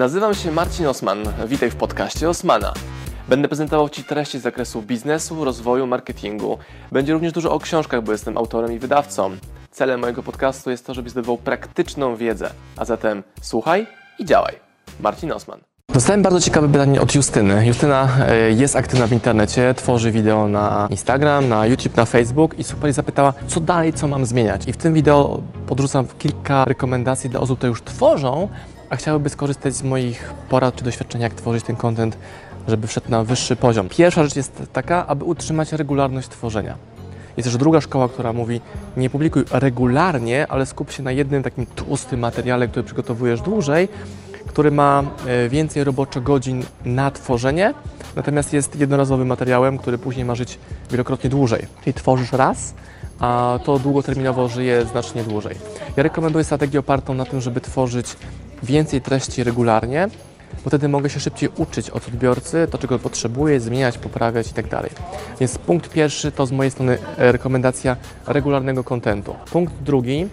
Nazywam się Marcin Osman. Witaj w podcaście Osmana. Będę prezentował Ci treści z zakresu biznesu, rozwoju, marketingu. Będzie również dużo o książkach, bo jestem autorem i wydawcą. Celem mojego podcastu jest to, żebyś zdobywał praktyczną wiedzę. A zatem słuchaj i działaj. Marcin Osman. Dostałem bardzo ciekawe pytanie od Justyny. Justyna e, jest aktywna w internecie, tworzy wideo na Instagram, na YouTube, na Facebook i super zapytała, co dalej, co mam zmieniać. I w tym wideo podrzucam kilka rekomendacji dla osób, które już tworzą, a chciałyby skorzystać z moich porad czy doświadczenia, jak tworzyć ten content, żeby wszedł na wyższy poziom. Pierwsza rzecz jest taka, aby utrzymać regularność tworzenia. Jest też druga szkoła, która mówi, nie publikuj regularnie, ale skup się na jednym takim tłustym materiale, który przygotowujesz dłużej, który ma e, więcej roboczo godzin na tworzenie, natomiast jest jednorazowym materiałem, który później ma żyć wielokrotnie dłużej. Czyli tworzysz raz, a to długoterminowo żyje znacznie dłużej. Ja rekomenduję strategię opartą na tym, żeby tworzyć więcej treści regularnie, bo wtedy mogę się szybciej uczyć od odbiorcy, to czego potrzebuję, zmieniać, poprawiać itd. Tak Więc punkt pierwszy to z mojej strony rekomendacja regularnego kontentu. Punkt drugi,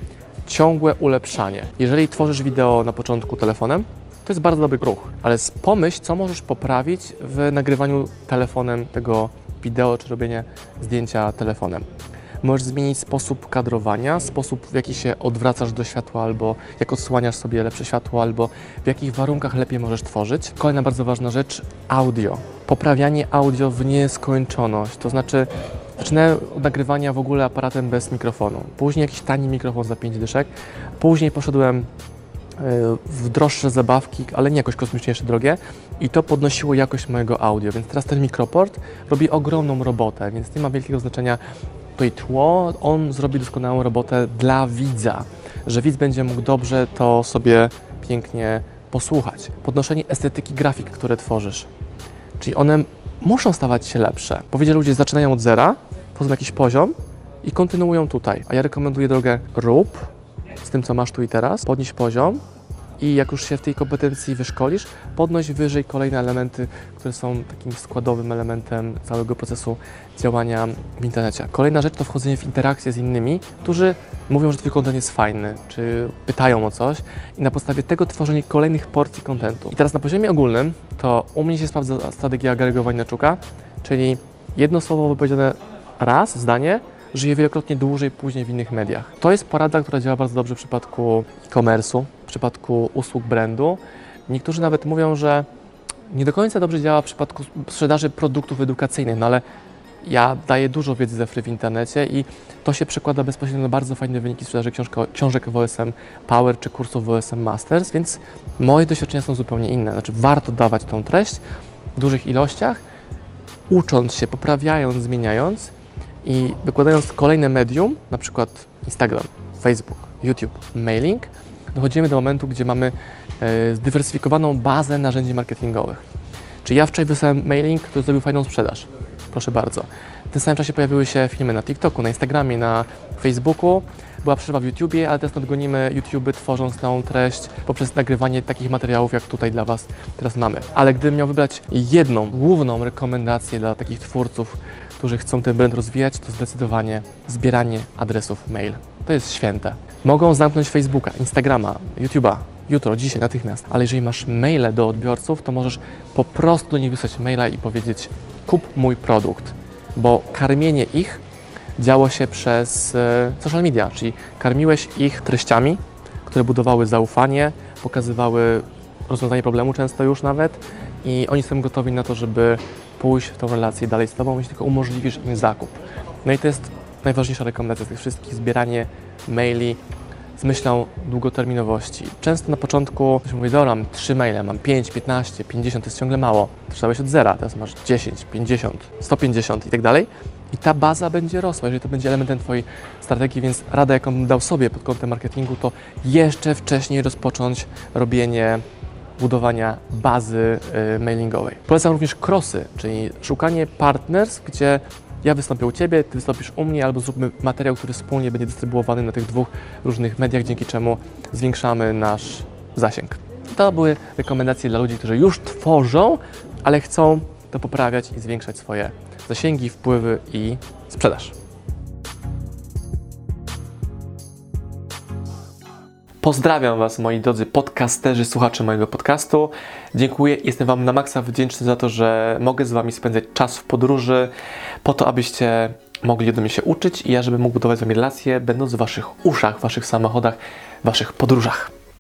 ciągłe ulepszanie. Jeżeli tworzysz wideo na początku telefonem, to jest bardzo dobry ruch, ale pomyśl, co możesz poprawić w nagrywaniu telefonem tego wideo, czy robienie zdjęcia telefonem. Możesz zmienić sposób kadrowania, sposób w jaki się odwracasz do światła, albo jak odsłaniasz sobie lepsze światło, albo w jakich warunkach lepiej możesz tworzyć. Kolejna bardzo ważna rzecz audio. Poprawianie audio w nieskończoność. To znaczy, zaczynałem od nagrywania w ogóle aparatem bez mikrofonu. Później jakiś tani mikrofon za 5 dyszek. Później poszedłem w droższe zabawki, ale nie jakoś kosmicznie jeszcze drogie i to podnosiło jakość mojego audio, więc teraz ten mikroport robi ogromną robotę, więc nie ma wielkiego znaczenia i tło, on zrobi doskonałą robotę dla widza, że widz będzie mógł dobrze to sobie pięknie posłuchać. Podnoszenie estetyki grafik, które tworzysz, czyli one muszą stawać się lepsze. Powiedzieli ludzie zaczynają od zera, poznają jakiś poziom i kontynuują tutaj, a ja rekomenduję drogę rób, z tym, co masz tu i teraz, podnieś poziom i jak już się w tej kompetencji wyszkolisz, podnoś wyżej kolejne elementy, które są takim składowym elementem całego procesu działania w internecie. Kolejna rzecz to wchodzenie w interakcję z innymi, którzy mówią, że Twój kontent jest fajny, czy pytają o coś i na podstawie tego tworzenie kolejnych porcji kontentu. I teraz na poziomie ogólnym to u mnie się sprawdza strategia agregowania czuka, czyli jedno słowo wypowiedziane raz, zdanie, żyje wielokrotnie dłużej później w innych mediach. To jest porada, która działa bardzo dobrze w przypadku e-commerce'u, w przypadku usług brandu. Niektórzy nawet mówią, że nie do końca dobrze działa w przypadku sprzedaży produktów edukacyjnych, no ale ja daję dużo wiedzy ze free w internecie i to się przekłada bezpośrednio na bardzo fajne wyniki sprzedaży książka, książek w OSM Power czy kursów w OSM Masters, więc moje doświadczenia są zupełnie inne. Znaczy warto dawać tą treść w dużych ilościach, ucząc się, poprawiając, zmieniając i wykładając kolejne medium, na przykład Instagram, Facebook, YouTube, mailing, dochodzimy do momentu, gdzie mamy e, zdywersyfikowaną bazę narzędzi marketingowych. Czyli ja wczoraj wysłałem mailing, który zrobił fajną sprzedaż. Proszę bardzo. W tym samym czasie pojawiły się filmy na TikToku, na Instagramie, na Facebooku. Była przerwa w YouTubie, ale teraz nadgonimy YouTube tworząc nową treść poprzez nagrywanie takich materiałów, jak tutaj dla Was teraz mamy. Ale gdybym miał wybrać jedną, główną rekomendację dla takich twórców, którzy chcą ten brand rozwijać, to zdecydowanie zbieranie adresów mail. To jest święte. Mogą zamknąć Facebooka, Instagrama, YouTube'a, jutro, dzisiaj, natychmiast, ale jeżeli masz maile do odbiorców, to możesz po prostu nich wysłać maila i powiedzieć kup mój produkt, bo karmienie ich działo się przez e, social media, czyli karmiłeś ich treściami, które budowały zaufanie, pokazywały rozwiązanie problemu często już nawet i oni są gotowi na to, żeby pójść w tą relację dalej z Tobą, jeśli tylko umożliwisz im zakup. No i to jest najważniejsza rekomendacja z tych wszystkich, zbieranie maili z myślą długoterminowości. Często na początku ktoś mówi, dobra, mam 3 maile, mam 5, 15, 50, to jest ciągle mało. Zaczynałeś od zera, teraz masz 10, 50, 150 i tak dalej. I ta baza będzie rosła, jeżeli to będzie elementem Twojej strategii, więc rada, jaką bym dał sobie pod kątem marketingu, to jeszcze wcześniej rozpocząć robienie budowania bazy y, mailingowej. Polecam również crossy, czyli szukanie partners, gdzie ja wystąpię u Ciebie, Ty wystąpisz u mnie, albo zróbmy materiał, który wspólnie będzie dystrybuowany na tych dwóch różnych mediach, dzięki czemu zwiększamy nasz zasięg. To były rekomendacje dla ludzi, którzy już tworzą, ale chcą to poprawiać i zwiększać swoje zasięgi, wpływy i sprzedaż. Pozdrawiam Was, moi drodzy podcasterzy, słuchacze mojego podcastu. Dziękuję, jestem Wam na maksa wdzięczny za to, że mogę z Wami spędzać czas w podróży, po to, abyście mogli do mnie się uczyć i ja, żeby mógł budować z Wami relacje, będąc w Waszych uszach, Waszych samochodach, Waszych podróżach.